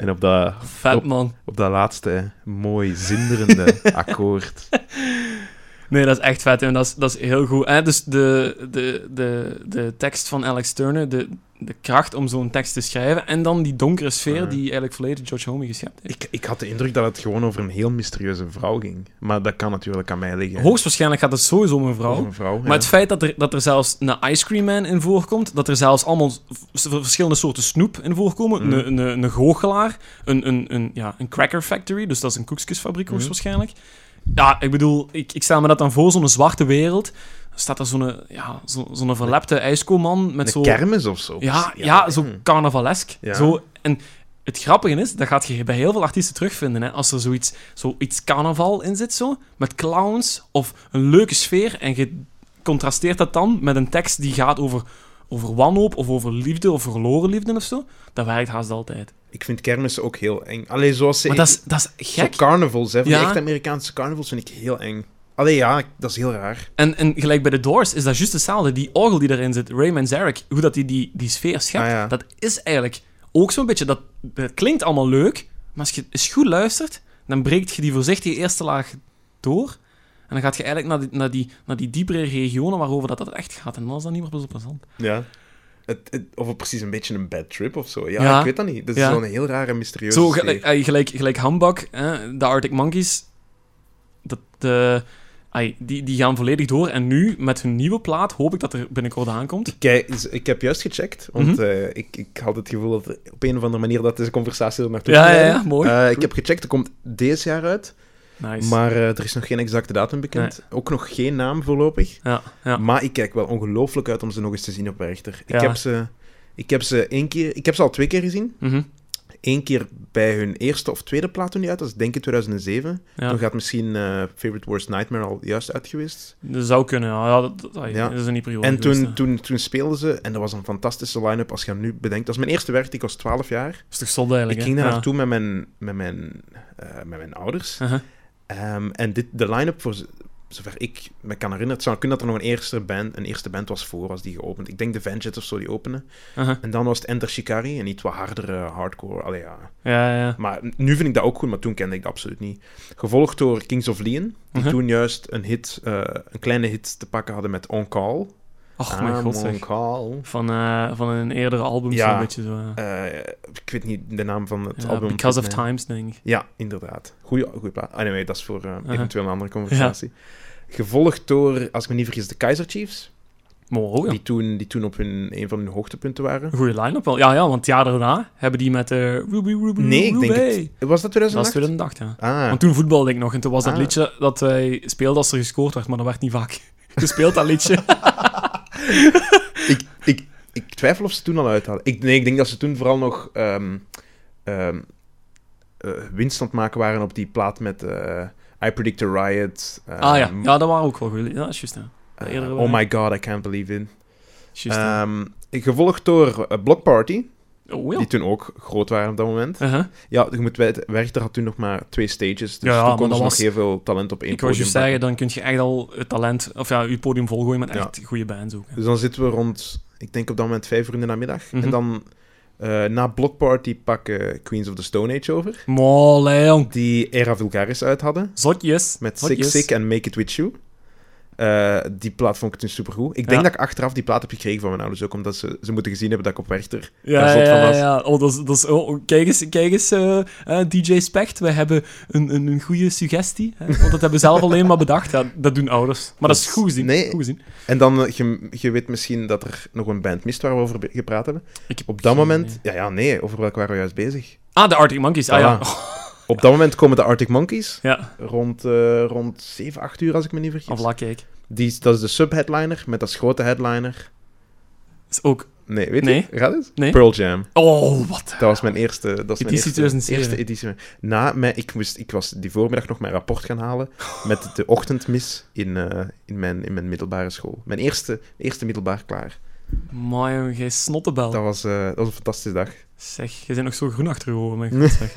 En op dat, Vet, op, man. op dat laatste mooi zinderende akkoord. Nee, dat is echt vet en dat is, dat is heel goed. Hè? Dus de, de, de, de tekst van Alex Turner, de, de kracht om zo'n tekst te schrijven en dan die donkere sfeer die eigenlijk volledig George Homey geschept heeft. Ik, ik had de indruk dat het gewoon over een heel mysterieuze vrouw ging. Maar dat kan natuurlijk aan mij liggen. Hoogstwaarschijnlijk gaat het sowieso om een vrouw. Een vrouw, Maar het feit dat er, dat er zelfs een Ice Cream Man in voorkomt, dat er zelfs allemaal verschillende soorten snoep in voorkomen, Mhm. een, een, een goochelaar, een, een, een, ja, een cracker factory, dus dat is een koekjesfabriek Mhm. hoogstwaarschijnlijk. Ja, ik bedoel, ik, ik stel me dat dan voor, zo'n zwarte wereld, staat er zo'n ja, zo, zo'n verlepte ijskoman met een zo... kermis of zo. Ja, ja, zo carnavalesk. Ja. Zo, en het grappige is, dat gaat je bij heel veel artiesten terugvinden. Hè, als er zoiets, zoiets carnaval in zit, zo, met clowns of een leuke sfeer. En je contrasteert dat dan met een tekst die gaat over, over wanhoop of over liefde of verloren liefde of zo. Dat werkt haast altijd. Ik vind kermis ook heel eng. Allee, zoals ze... Maar dat is, dat is gek. carnavals, hè. Van Ja. echt Amerikaanse carnavals vind ik heel eng. Allee, ja, dat is heel raar. En, en gelijk bij de Doors is dat juist hetzelfde. Die orgel die erin zit, Ray Manzarek, hoe dat die, die, die sfeer schept, Ah, ja. dat is eigenlijk ook zo'n beetje... Dat, dat klinkt allemaal leuk, maar als je eens goed luistert, dan breekt je die voorzichtige eerste laag door. En dan gaat je eigenlijk naar die, naar die, naar die diepere regionen waarover dat, dat echt gaat. En dan is dat niet meer zo plezant. Ja. Het, het- of het precies een beetje een bad trip of zo. Ja, Ja. ik weet dat niet. Dat is Ja. zo'n heel rare, mysterieuze Zo, sfeer. gelijk, eh, gelijk, gelijk Hambak, hè, de Arctic Monkeys, dat, de, ai, die, die gaan volledig door. En nu, met hun nieuwe plaat, hoop ik dat er binnenkort aankomt. Kijk, is- ik heb juist gecheckt, want Mhm. eh, ik, ik had het gevoel dat op een of andere manier dat deze conversatie er naartoe ging ja, ja, mooi. Eh, ik heb gecheckt, er komt deze jaar uit, Nice. maar eh, er is nog geen exacte datum bekend. Ook nog geen naam voorlopig. ja, ja. Maar ik kijk wel ongelooflijk uit om ze nog eens te zien op Werchter. Ja. Ik, heb ze, ik heb ze één keer... Ik heb ze al twee keer gezien. Mhm. Eén keer bij hun eerste of tweede plaat toen die uit was, denk ik 2007. ja. Toen gaat misschien eh, Favorite Worst Nightmare al juist uit geweest. Dat zou kunnen, ja. ja, dat, dat, Ja. dat is een niet periode En geweest, toen, hè. toen, toen speelden ze, en dat was een fantastische line-up als je hem nu bedenkt. Dat is mijn eerste werk, ik was 12 jaar. Dat is toch zot eigenlijk, Ik ging daar naartoe met mijn, met mijn, eh, met mijn ouders. Uh-huh. Ehm, en dit, de line-up, voor zover ik me kan herinneren, het zou kunnen dat er nog een eerste band, een eerste band was voor, als die geopend. Ik denk de Vengeance of zo, die openen. En dan was het Enter Shikari, een iets wat hardere hardcore. Allee, ja. Ja, ja. Maar nu vind ik dat ook goed, maar toen kende ik dat absoluut niet. Gevolgd door Kings of Leon, die toen juist een hit, eh, een kleine hit te pakken hadden met On Call. Och, mijn I'm god, zeg. Van, eh, van een eerdere album, Ja. zo'n beetje zo. ja. Eh, ik weet niet de naam van het Ja, album. Because of Nee. Times, denk ik. Ja, inderdaad. Goeie, goeie plaat. Anyway, dat is voor eh, eventueel een andere conversatie. Gevolgd door, als ik me niet vergis, de Kaiser Chiefs. Ook, ja. Die, toen, die toen op hun, een van hun hoogtepunten waren. Goede line-up wel. Ja, ja, want het jaar daarna hebben die met eh Ruby, Ruby, Nee, ik denk het. Was dat 2008? Dat is 2008, ja. Ah, Want toen voetbalde ik nog en toen was dat Ah. liedje dat wij speelden als er gescoord werd, maar dat werd niet vaak gespeeld, dat liedje. ik, ik, ik twijfel of ze toen al uit hadden. Ik, nee, ik denk dat ze toen vooral nog ehm, ehm, eh, winst aan het maken waren op die plaat met eh, I Predict a Riot. ah ja, ehm, ja, dat waren ook wel goede. Ja, is juist, eh, oh my god, I can't believe. Ehm, gevolgd door Block Party, oh, ja. die toen ook groot waren op dat moment. Uh-huh. Ja, je moet weten, Werchter had toen nog maar twee stages, dus Ja, toen konden ze was- nog heel veel talent op één Ik wou podium juist zeggen, pakken. dan kun je echt al het talent, of ja, je podium volgooien met echt goede bands ook. hè. Dus dan zitten we rond, ik denk op dat moment vijf uur in de namiddag. Mhm. En dan eh, na Block Party pakken Queens of the Stone Age over. Mooi. Die Era Vulgaris uit hadden. Zotjes. Met Sick. Sick en Make It With You. Eh, die plaat vond ik toen supergoed. Ik denk Ja. dat ik achteraf die plaat heb gekregen van mijn ouders ook, omdat ze, ze moeten gezien hebben dat ik op Werchter Ja, daar zot van ja, was. ja. Oh, dat is, dat is, oh, kijk eens, kijk eens eh, eh, DJ Spect. We hebben een, een, een goede suggestie. Hè? Want dat hebben we zelf alleen maar bedacht. Ja, dat doen ouders. Maar dat is Dus- goed gezien. nee. Goed gezien. En dan, je, je weet misschien dat er nog een band mist waar we over gepraat hebben. Ik heb Op dat moment... idee. Ja, ja, nee, over welke waren we juist bezig? Ah, de Arctic Monkeys. Ah ja. Op dat moment komen de Arctic Monkeys. Ja, Rond, eh, rond 7, 8 uur, als ik me niet vergis. kijk. Die, is- dat is de subheadliner, met als grote headliner... Is ook... Nee, weet Nee. je? Gaat het? Nee? Pearl Jam. Oh, wat? Dat was mijn eerste... Dat was mijn Editie eerste, 2007. eerste editie. Na mij, ik, moest, ik was die voormiddag nog mijn rapport gaan halen met de ochtendmis in, eh, in, mijn, in mijn middelbare school. Mijn eerste, eerste middelbaar klaar. Jongen, jij snottebel. Dat was, eh, dat was een fantastische dag. Zeg, je bent nog zo groen achter je ogen, mijn god. Zeg.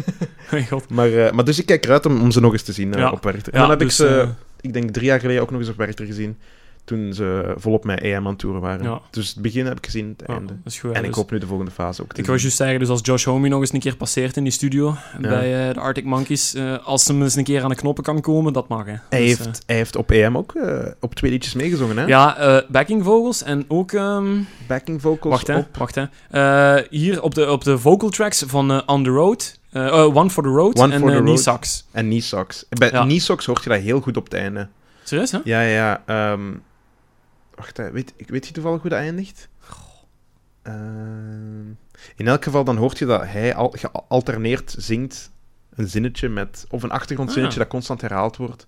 mijn god. Maar, eh, maar dus ik kijk eruit om, om ze nog eens te zien eh, Ja. op Werchter. En Ja, dan heb dus, ik ze, eh, ik denk drie jaar geleden ook nog eens op Werchter gezien. Toen ze volop met AM aan het toeren waren. Ja. Dus het begin heb ik gezien, het Ja, einde. dat is goed. en ik Dus hoop nu de volgende fase ook te ik wou zien. juist zeggen, dus als Josh Homme nog eens een keer passeert in die studio bij eh, de Arctic Monkeys, eh, als ze eens een keer aan de knoppen kan komen, dat mag. Hè. Hij, Dus, heeft, hij heeft op AM ook eh, op twee liedjes meegezongen, hè? eh, ja, eh, backing vocals en ook... ehm, Backing vocals wacht, hè, op... wacht, hè. Eh, hier op de, op de vocal tracks van eh, On The Road, eh, oh, One For The Road One en for the eh, Knee Road. Socks. En knee socks. Bij knee socks hoort je dat heel goed op het einde. Serieus, hè? Ja, ja. ja ehm, wacht, weet, ik weet je toevallig hoe dat eindigt? Ehm, in elk geval, dan hoort je dat hij al, gealterneerd zingt een zinnetje met... Of een achtergrondzinnetje Ah. dat constant herhaald wordt.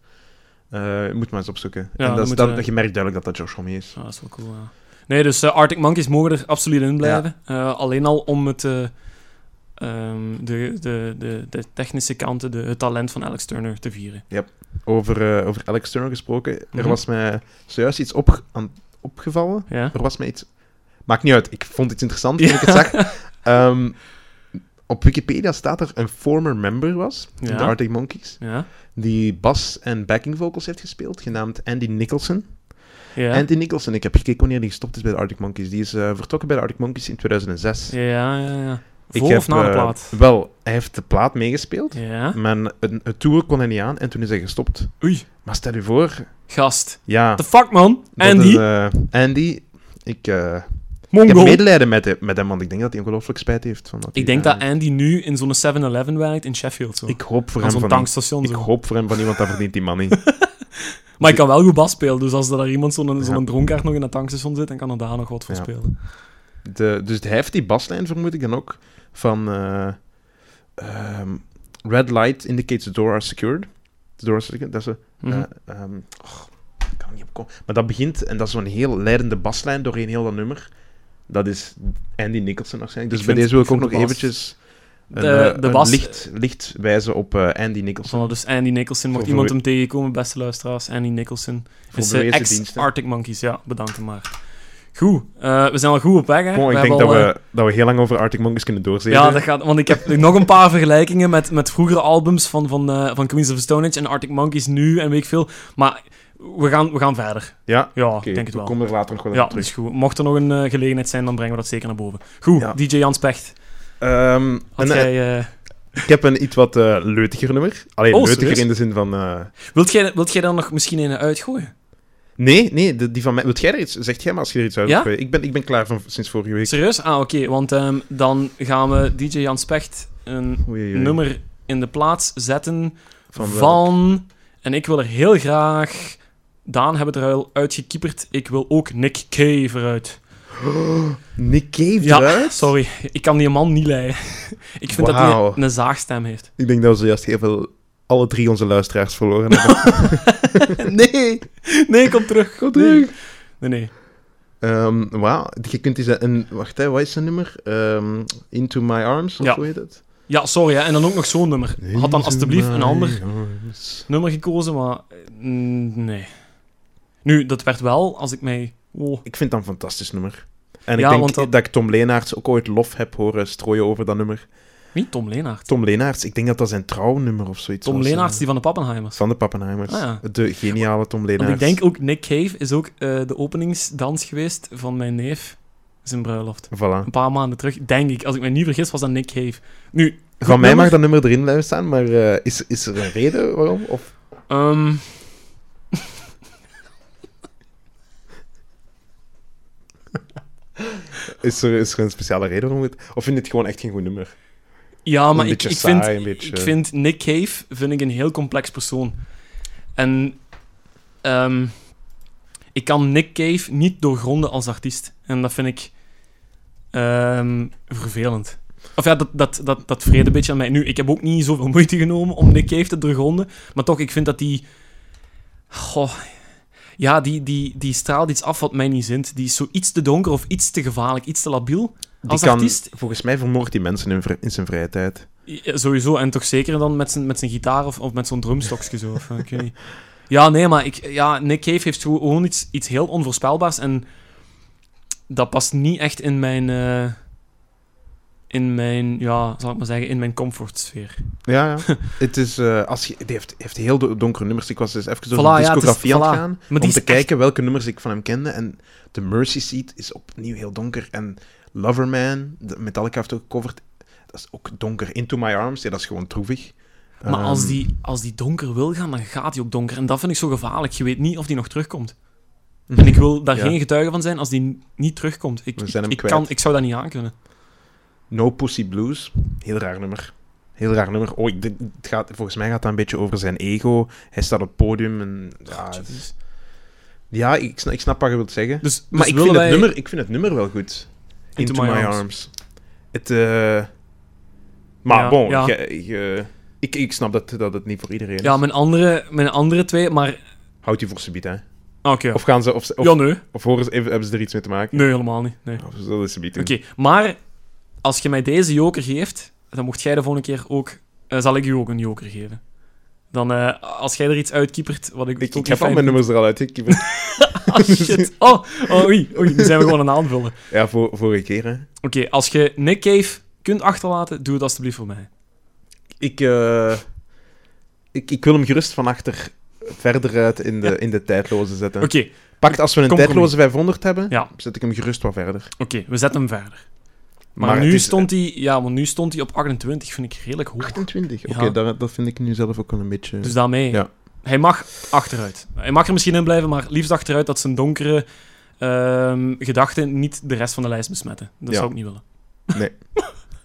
Eh, moet maar eens opzoeken. Ja, en dan dat is, we- je merkt duidelijk dat dat Josh Homme is. Ja, dat is wel cool, ja. Nee, dus eh, Arctic Monkeys mogen er absoluut in blijven. Eh, alleen al om het, eh, ehm, de, de, de, de technische kanten, de, het talent van Alex Turner te vieren. Over, eh, over Alex Turner gesproken. Er Mhm. was mij zojuist iets op, aan, opgevallen. Ja? Er was mij iets... Maakt niet uit. Ik vond iets interessant toen ik het zag. Ehm, op Wikipedia staat er een former member was, van Ja. de Arctic Monkeys, Ja? die bas en backing vocals heeft gespeeld, genaamd Andy Nicholson. Ja? Andy Nicholson, ik heb gekeken wanneer hij gestopt is bij de Arctic Monkeys. Die is eh, vertrokken bij de Arctic Monkeys in 2006. Ja, ja, ja. Ik Voor heb, of na de eh, plaat? Wel, hij heeft de plaat meegespeeld, Ja? maar een, een, tour kon hij niet aan en toen is hij gestopt. Oei, Maar stel je voor, gast. ja... The fuck, man? Andy? is, eh, Andy, ik, eh, ik heb medelijden met, hem- met hem, want ik denk dat hij ongelooflijk spijt heeft. Van dat Ik hij, denk dat Andy nu in zo'n 7-Eleven werkt in Sheffield. Zo. Ik hoop voor Aan hem van... tankstation. Ik Zo. hoop voor hem van iemand, dat verdient die man niet. Maar ik kan wel goed bas spelen, dus als er daar iemand zo'n zo'n Ja. dronkaard nog in dat tankstation zit, dan kan er daar nog wat voor Ja. spelen. De, dus hij heeft die baslijn, vermoed ik dan ook, van... eh, ehm, Red light indicates the door are secured. The door are secured, dat is... een, Mhm. eh, ehm, oh, ik kan niet op komen. Maar dat begint, en dat is zo'n heel leidende baslijn doorheen heel dat nummer. Dat is Andy Nicholson waarschijnlijk. Dus Ik bij vind- deze wil ik ik ook nog bas- eventjes... Een, De- eh, de bas- licht, licht wijzen op Andy Nicholson. Voilà, dus Andy Nicholson, mocht iemand hem tegenkomen, beste luisteraars, Andy Nicholson. Voor Is eh, bewezen ex diensten. Arctic Monkeys, ja, bedankt hem maar. Goed, eh, we zijn al goed op weg, hè. Ik We denk dat al, we, dat we heel lang over Arctic Monkeys kunnen eh, doorzetten. Ja, dat gaat, want ik heb nog een paar vergelijkingen met, met vroegere albums van, van, eh, van Queens of the Stone Age en Arctic Monkeys nu en weet ik veel. Maar we gaan, we gaan verder. Ja, Ja, ik denk het we wel. komen er later nog wel Ja, op dat is terug. goed. Mocht er nog een eh, gelegenheid zijn, dan brengen we dat zeker naar boven. Goed, Ja. DJ Jans Pecht. Ehm, Had en, eh, jij, eh, ik heb een iets wat eh leutiger nummer. Alleen Oh, leutiger serieus? in de zin van... eh, wilt, jij, wilt jij dan nog misschien een uitgooien? Nee, nee, de- die van mij... Wilt jij er iets... Zegt jij maar als je er iets uit Ja? wilt. Ik ben, ik ben klaar van, sinds vorige week. Serieus? Ah, oké. want ehm, dan gaan we DJ Jans Pecht een Oei, oei, oei. nummer in de plaats zetten Van van... En ik wil er heel graag... Daan hebben er al uitgekieperd. Ik wil ook Nick Cave eruit. Nick Cave Ja, eruit? sorry. Ik kan die man niet leiden. ik vind dat hij een zaagstem heeft. Ik denk dat we zojuist heel veel... Alle drie onze luisteraars verloren hebben. nee. Nee, kom terug. Kom terug. Nee, nee. Ehm, Wauw. Je kunt eens... Een, wacht, hè, wat is zijn nummer? Ehm, Into My Arms, of Ja. hoe heet het? Ja, sorry. Hè. En dan ook nog zo'n nummer. Had dan alstublieft een ander arms. nummer gekozen, maar... eh, Nee. Nu, dat werd wel, als ik mij... Oh, Ik vind dat een fantastisch nummer. En Ja, ik denk want dat... dat- ik Tom Leenaerts ook ooit lof heb horen strooien over dat nummer. Wie? Tom Leenaert. Tom Leenaerts, ik denk dat dat zijn trouwnummer of zoiets Tom was. Leenaerts, eh, die van de Pappenheimers. Van de Pappenheimers. Ah, ja. De geniale Tom Want Leenaerts. ik denk ook, Nick Cave is ook eh, de openingsdans geweest van mijn neef. Zijn bruiloft. Voilà. Een paar maanden terug, denk ik. Als ik me niet vergis, was dat Nick Cave. Nu, Van mij nummer. mag dat nummer erin blijven staan, maar eh, is, is er een reden waarom? Of... Ehm, Is er, is er een speciale reden waarom het... Of vind je het gewoon echt geen goed nummer? Ja, maar ik, ik, vind, beetje... ik vind Nick Cave vind ik een heel complex persoon. En ehm, ik kan Nick Cave niet doorgronden als artiest. En dat vind ik ehm, vervelend. Of ja, dat, dat, dat, dat vreet een beetje aan mij. Nu, ik heb ook niet zoveel moeite genomen om Nick Cave te doorgronden. Maar toch, ik vind dat die... Goh, ja, die, die, die straalt iets af wat mij niet zint. Die is zo iets te donker of iets te gevaarlijk, iets te labiel. Die Als kan, artiest Volgens mij vermoordt die mensen in, in zijn vrije tijd. ja, sowieso, en toch zeker dan met zijn, met zijn gitaar of, of met zo'n drumstokje zo. Of, eh, ik weet niet. Ja, nee, maar ik, ja, Nick Cave heeft gewoon- iets, iets heel onvoorspelbaars en dat past niet echt in mijn, eh, in mijn, ja, zal ik maar zeggen, in mijn comfortsfeer. Ja, ja. het is, eh, als je, die heeft, heeft heel do- donkere nummers. Ik was dus even door Voilà, de ja, het is- discografie aan het voilà. gaan, Maar om te echt- kijken welke nummers ik van hem kende. En The Mercy Seat is opnieuw heel donker. En Loverman, Metallica heeft ook gecoverd, dat is ook donker. Into My Arms, ja, dat is gewoon droevig. Maar Ehm, als, die, als die donker wil gaan, dan gaat hij ook donker. En dat vind ik zo gevaarlijk. Je weet niet of die nog terugkomt. En ik wil daar Ja. geen getuige van zijn als die niet terugkomt. Ik, ik, kan, ik zou dat niet aankunnen. No Pussy Blues, heel raar nummer. Heel raar nummer. Oh, ik, het gaat, volgens mij gaat dat een beetje over zijn ego. Hij staat op het podium en... Ja, het is- ja ik, snap, ik snap wat je wilt zeggen. Dus, Maar dus ik, vind het nummer, ik vind het nummer wel goed. Into, My, Arms. Het, eh, Maar Ja, bon, ja. ge- ge- ik, ik snap dat, dat het niet voor iedereen Ja, is. mijn andere, mijn andere twee, maar... Houdt u voor ze hè? Ah, Oké. Of gaan ze... Of, of, Ja, nee. of horen ze, even- hebben ze er iets mee te maken? Nee, helemaal niet. Nee. Of zullen ze bieden? Oké, maar als je mij deze joker geeft, dan mocht jij de volgende keer ook... eh, zal ik je ook een joker geven. Dan, eh, als jij er iets uitkiepert, wat ik... Ik, ik heb al mijn nummers er al uitgekieperd. Ah, shit. Oh, oh oei, oei. Nu zijn we gewoon aan het aanvullen. ja, voor, vorige keer, hè. Oké, als je Nick Cave kunt achterlaten, doe het alstublieft voor mij. Ik, eh, ik, ik wil hem gerust van achter verder uit in de, in de tijdloze zetten. Oké, Pakt als we een Compromis. tijdloze 500 hebben, Ja. zet ik hem gerust wat verder. oké, we zetten hem verder. Maar, nu, is- stond hij, ja, want nu stond hij op 28, vind ik redelijk hoog. 28, oké, Ja. dat, dat vind ik nu zelf ook wel een beetje... Dus daarmee, Ja. hij mag achteruit. Hij mag er misschien in blijven, maar liefst achteruit dat zijn donkere ehm, gedachten niet de rest van de lijst besmetten. Dat Ja. zou ik niet willen.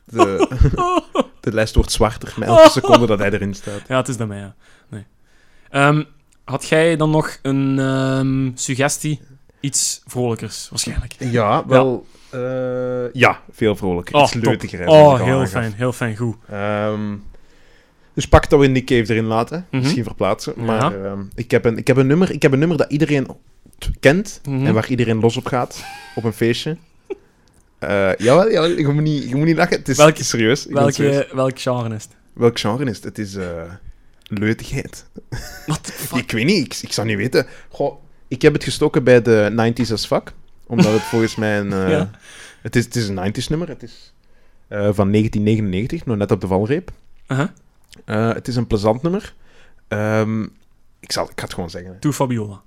de, de lijst wordt zwarter met elke seconde dat hij erin staat. Ja, het is daarmee, ja. Nee. Ehm, had jij dan nog een ehm, suggestie? Iets vrolijkers, waarschijnlijk. Ja, wel... eh, ja, veel vrolijker. Oh, Iets leutiger. wat Oh, heel aangaf. fijn, heel fijn, goed. Ehm, dus pak dat we Nick Cave erin laten. Mhm. Misschien verplaatsen. Ja. Maar ehm, ik, heb een, ik, heb een nummer, ik heb een nummer dat iedereen kent. Mhm. En waar iedereen los op gaat. Op een feestje. Eh jawel, jawel, je moet niet, je moet niet lachen. Het is, Welke- het is serieus. Ben serieus. Welke, welk genre is het? Welk genre is het? Het is eh leutigheid. What the fuck? Ik weet niet, ik, ik zou niet weten. Goh, ik heb het gestoken bij de 90s as fuck. Omdat het volgens mij een... eh, Ja. het, is, het is een 90s nummer. Het is eh, van 1999, nog net op de valreep. Eh, het is een plezant nummer. Ehm, ik, zal, ik ga het gewoon zeggen. Doe Fabiola.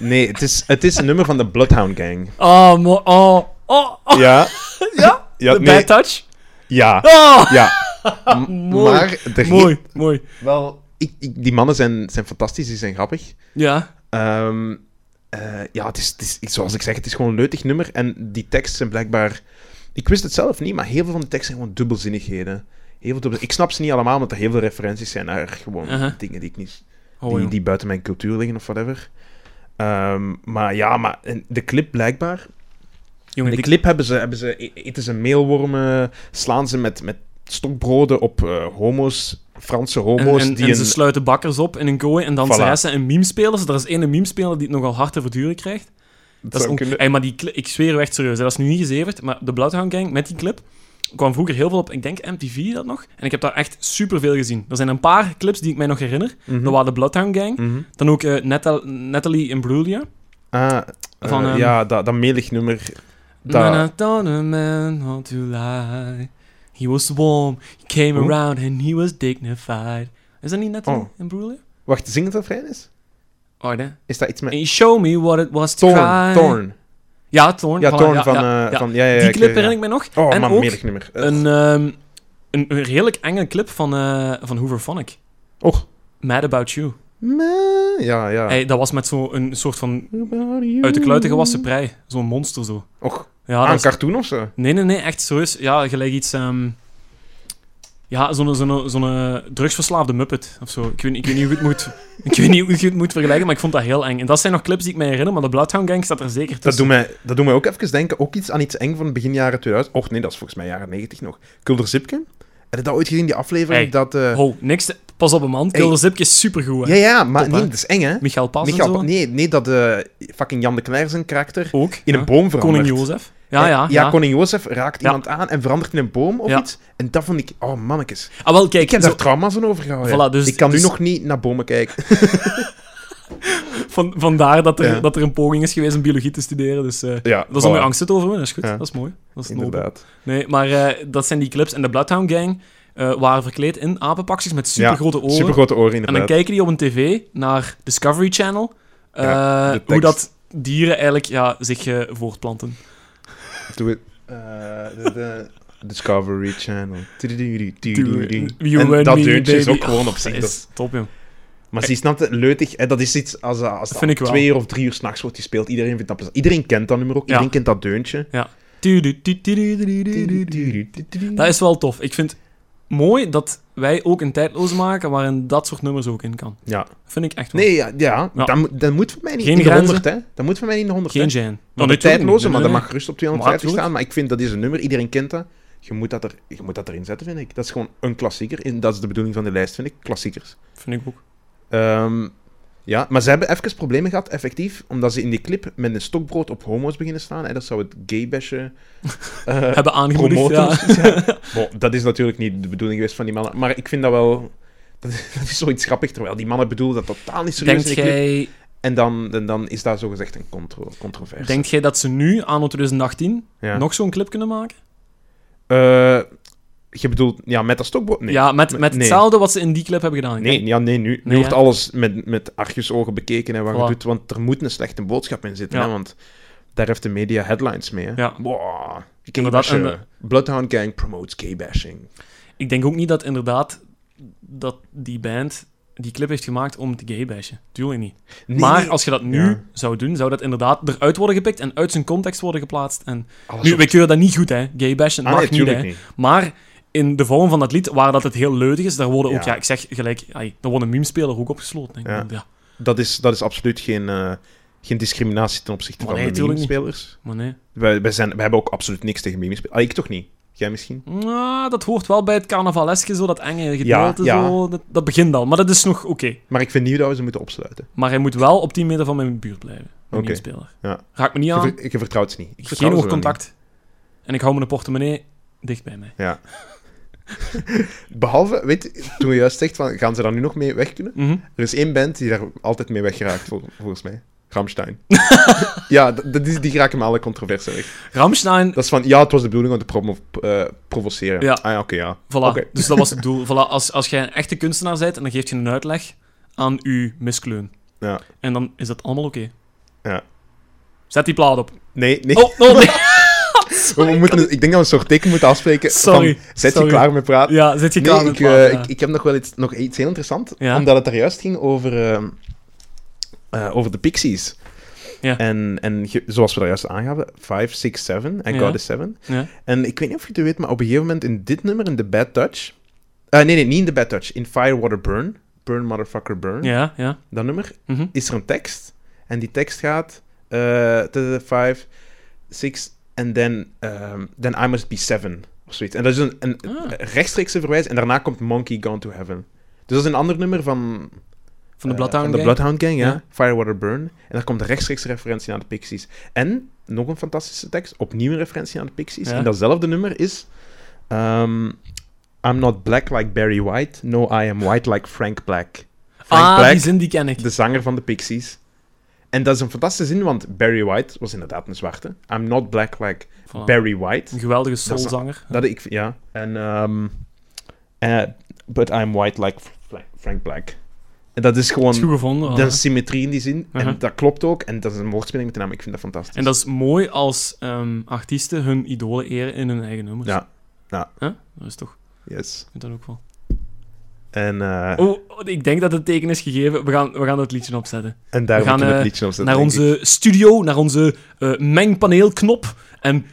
Nee, het is, het is een nummer van de Bloodhound Gang. Oh, mo- oh, oh, oh. Ja, Ja? ja, De nee, bad touch? ja, Oh, ja. Mooi. Maar er mooi, mooi. wel, ik, ik- die mannen zijn, zijn fantastisch, die zijn grappig. Ja. Ehm, eh, ja, het is, het is, zoals ik zeg, het is gewoon een leutig nummer. En die teksten zijn blijkbaar... Ik wist het zelf niet, maar heel veel van de teksten zijn gewoon dubbelzinnigheden. Heel veel dubbel... Ik snap ze niet allemaal, omdat er heel veel referenties zijn naar gewoon dingen die, ik niet, Oh, die, die buiten mijn cultuur liggen of whatever. Ehm, maar ja, maar de clip blijkbaar... Jongen, de die- clip hebben ze, hebben ze, eten ze meelwormen, slaan ze met, met stokbroden op eh, homo's, Franse homo's. en, die en een... ze sluiten bakkers op in een kooi en dan Voilà. zijn ze een meme-spelers. Er is één meme-speler die het nogal hard te verduren krijgt. Dat is ook, kunnen. Ey, maar die ik zweer echt serieus, dat is nu niet gezeverd, maar de Bloodhound Gang met die clip kwam vroeger heel veel op, ik denk MTV dat nog, en ik heb daar echt superveel gezien. Er zijn een paar clips die ik mij nog herinner. Dat waren de Bloodhound Gang, Mhm. dan ook eh, Natal- Natalie Imbruglia. Ah, Van, eh, ehm, ja, dat, dat melig nummer. When I Dat, thought a man how to lie, he was warm, he came Hoe? around and he was dignified. Is dat niet Natalie Oh. Imbruglia? wacht, zing het refrein eens? Wacht, hè. Is dat iets met... And showed me what it was to Thorn, cry. Thorn. Ja, Thorn. Ja, ja, van, ja, eh, ja. van... Ja, ja, ja, Die clip ja. herinner ik me nog. Oh, en man, ook. Eh, een, ehm, een, een redelijk enge clip van, eh van Hooverphonic. Och. Mad About You. me- Ja, ja. Hey, dat was met zo'n soort van uit de kluiten gewassen prei. Zo'n monster zo. Och, Ja, ah, dat is- cartoon of zo? Nee, nee, nee, echt serieus. Ja, gelijk iets... ehm, ja, zo'n zo'n zo'n drugsverslaafde muppet of zo. Ik weet, ik weet niet hoe ik het moet... Ik weet niet hoe ik het moet vergelijken, maar ik vond dat heel eng. En dat zijn nog clips die ik mij herinner, maar de Bloodhound Gang staat er zeker Dat tussen. doet, mij, dat doet mij ook even denken, ook iets aan iets eng van begin jaren 2000. Och nee, dat is volgens mij jaren 90 nog. Kulder Zipke. Heb je dat ooit gezien, die aflevering? Hey. Dat, eh, Ho, niks... te- Pas op een man. Hey. Kilder Zipke is supergoed, hè. ja, ja, maar Top, nee, hè? dat is eng, hè? Michael Pas en zo. nee, nee, dat eh, fucking Jan de Kler zijn karakter Ook. in ja. een boom verandert. Koning Jozef. Ja, ja, ja, ja. koning Jozef raakt iemand aan en verandert in een boom of iets. En dat vond ik... Oh, mannetjes. Ah, wel, kijk. Ik heb zo- daar trauma's aan overgehouden. Voilà, dus- ik kan dus- nu nog niet naar bomen kijken. Van, vandaar dat er, Ja. dat er een poging is geweest om biologie te studeren. Dus eh, Ja, dat is om je angst te overwinnen. Dat is goed. Ja. Dat is mooi. Dat is. Inderdaad. Nee, maar eh, dat zijn die clips. En de Bloodhound Gang eh, waren verkleed in apenpakjes met supergrote oren. Super grote oren, En dan inderdaad. kijken die op een tv naar Discovery Channel. hoe dat dieren eigenlijk ja, zich voortplanten. Doe het. Eh, de, Discovery Channel. En dat deuntje is ook gewoon op zich. top, joh. Maar zie, snapt het? Leutig, hè, dat is iets als, als dat twee uur of drie uur s'nachts wordt gespeeld. Iedereen vindt dat plezant. Iedereen kent dat nummer ook. Ja. Iedereen kent dat deuntje. Dat is wel tof. Ik vind mooi dat wij ook een tijdloze maken waarin dat soort nummers ook in kan. Ja. Vind ik echt wel. Nee, ja, ja. Ja. Dat, moet- voor mij niet Geen in de grenzen. 100, hè. Dat moet voor mij niet in de 100, Geen. Maar Oh, de tijdloze, maar dat mag gerust op 250 Maar staan. Maar ik vind dat is een nummer, iedereen kent dat. Je moet dat, er, je moet dat erin zetten, vind ik. Dat is gewoon een klassieker. En dat is de bedoeling van de lijst, vind ik. Klassiekers. Vind ik ook. Ehm, ja, maar ze hebben even problemen gehad, effectief, omdat ze in die clip met een stokbrood op homo's beginnen staan. Hè. Dat zou het gaybashen eh Hebben aangemoedigd, promoten. ja. Bon, dat is natuurlijk niet de bedoeling geweest van die mannen. Maar ik vind dat wel... Dat is, dat is zoiets grappig, terwijl die mannen bedoelen dat totaal niet serieus Denkt in de clip. jij, En dan, en dan is dat zogezegd een contro controverse. denkt jij dat ze nu, anno 2018, ja. nog zo'n clip kunnen maken? Eh, je bedoelt, ja, met dat stokbrood? Nee. Ja, met, met Nee. hetzelfde wat ze in die clip hebben gedaan. Nee, ja, nee, nu, nu wordt alles met, met argusogen bekeken en wat je doet, want er moet een slechte boodschap in zitten, hè, want daar heeft de media headlines mee. Hè. Ja. Wow, en gaybashen. Bloodhound Gang promotes gaybashing. Ik denk ook niet dat inderdaad dat die band die clip heeft gemaakt om te gaybashen. Tuurlijk niet. Nee, maar als je dat nu Ja. zou doen, zou dat inderdaad eruit worden gepikt en uit zijn context worden geplaatst. En alles nu, op- keuren dat niet goed, hè. Gaybashen Ah, mag nee, niet, hè. niet. Maar in de vorm van dat lied, waar dat het heel leudig is, daar worden ook, Ja. ik zeg gelijk, ai, daar wordt een meme-speler ook opgesloten. Ik ja. Dat is, dat is absoluut geen, eh, geen discriminatie ten opzichte Maar van nee, de meme-spelers. Maar nee. Wij, wij, zijn, wij hebben ook absoluut niks tegen meme-spelers. Ah, ik toch niet? Jij misschien? Nou, dat hoort wel bij het carnavaleske, zo dat enge gedeelte. Ja, ja. Zo, dat, dat begint al, maar dat is nog oké. Maar ik vind niet dat we ze moeten opsluiten. Maar hij moet wel op 10 meter van mijn buurt blijven. Oké. meme-speler. Ja. Raak me niet aan. ver- je vertrouwt ze niet. Ik vertrouw Geen oogcontact. En ik hou mijn portemonnee dicht bij mij. Ja. Behalve, weet je, toen je juist zegt van, gaan ze daar nu nog mee weg kunnen? Mhm. Er is één band die daar altijd mee weggeraakt, vol- volgens mij. Ramstein. ja, d- dat is, die geraken met alle controverse weg. Ramstein, Dat is van, ja, het was de bedoeling om te eh, provoceren. Ja. Ah ja, oké, ja. voilà. Dus dat was het doel. Voilà, als, als jij een echte kunstenaar bent en dan geef je een uitleg aan uw miskleun. Ja. En dan is dat allemaal oké. Ja. Zet die plaat op. Nee, nee. Oh, oh nee. we, we moeten, ik denk dat we een soort teken moeten afspreken. Sorry, Van, zet sorry. je klaar met praten? Ja, zet je klaar Nee, met ik, eh, ja. ik, ik heb nog wel iets, nog iets heel interessants. Ja. Omdat het er juist ging over, ehm, eh, over de Pixies. Ja. En, en zoals we daar juist aangaven, 5, 6, 7 en. God is 7. Ja. En ik weet niet of je het weet, maar op een gegeven moment in dit nummer, in The Bad Touch... eh, nee, nee, niet in The Bad Touch. In Firewater Burn. Burn, motherfucker, burn. Ja, ja. Dat nummer Mhm. is er een tekst. En die tekst gaat... eh 5, 6, and then, um, then I must be 7. Of zoiets. En dat is een, een Ah. rechtstreekse verwijzing. En daarna komt Monkey Gone to Heaven. Dus dat is een ander nummer van... Van de eh, Bloodhound van de Gang. Bloodhound Gang, ja. Ja. Firewater Burn. En daar komt een rechtstreekse referentie naar de Pixies. En, nog een fantastische tekst, opnieuw een referentie naar de Pixies. Ja. En datzelfde nummer is... ehm, I'm not black like Barry White. No, I am white like Frank Black. Frank ah, Black, die zin die ken ik. de zanger van de Pixies. En dat is een fantastische zin, want Barry White was inderdaad een zwarte. I'm not black like Voilà. Barry White. Een geweldige soulzanger. Dat ik, ja. En, ehm, eh, but I'm white like Fra- Frank Black. En dat is gewoon gevonden. de symmetrie in die zin. En Uh-huh. dat klopt ook. En dat is een woordspeling met de naam. Ik vind dat fantastisch. En dat is mooi als ehm, artiesten hun idolen eren in hun eigen nummers. Ja, ja. Huh? Dat is toch... yes. Ik vind dat ook wel. En, Oh, ik denk dat het teken is gegeven. We gaan, we gaan dat liedje opzetten. en daar we gaan, we het eh, liedje op zetten. naar onze studio, naar onze eh, mengpaneelknop. En...